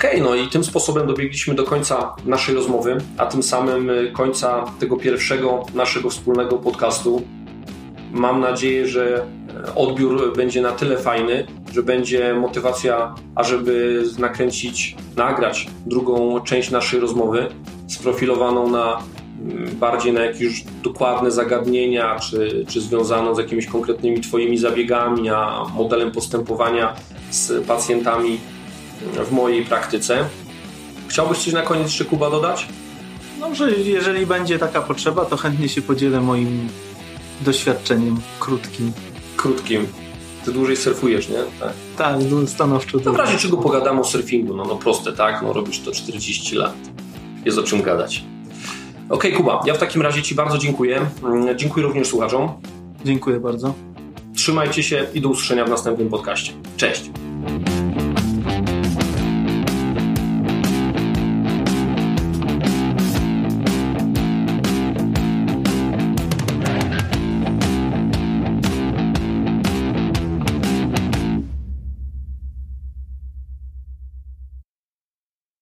Okej, okay, no i tym sposobem dobiegliśmy do końca naszej rozmowy, a tym samym e, końca tego pierwszego naszego wspólnego podcastu. Mam nadzieję, że odbiór będzie na tyle fajny, że będzie motywacja, ażeby nakręcić, nagrać drugą część naszej rozmowy sprofilowaną na mm, bardziej na jakieś dokładne zagadnienia, czy, czy związaną z jakimiś konkretnymi Twoimi zabiegami, a modelem postępowania z pacjentami w mojej praktyce. Chciałbyś coś na koniec jeszcze Kuba dodać? No, że jeżeli będzie taka potrzeba, to chętnie się podzielę moim doświadczeniem krótkim. Krótkim. Ty dłużej surfujesz, nie? Tak, tak no, stanowczo. No w razie czego pogadamy o surfingu, no, no proste, tak? No robisz to 40 lat jest o czym gadać. Ok, Kuba, ja w takim razie Ci bardzo dziękuję. Mm, dziękuję również słuchaczom. Dziękuję bardzo. Trzymajcie się i do usłyszenia w następnym podcaście. Cześć.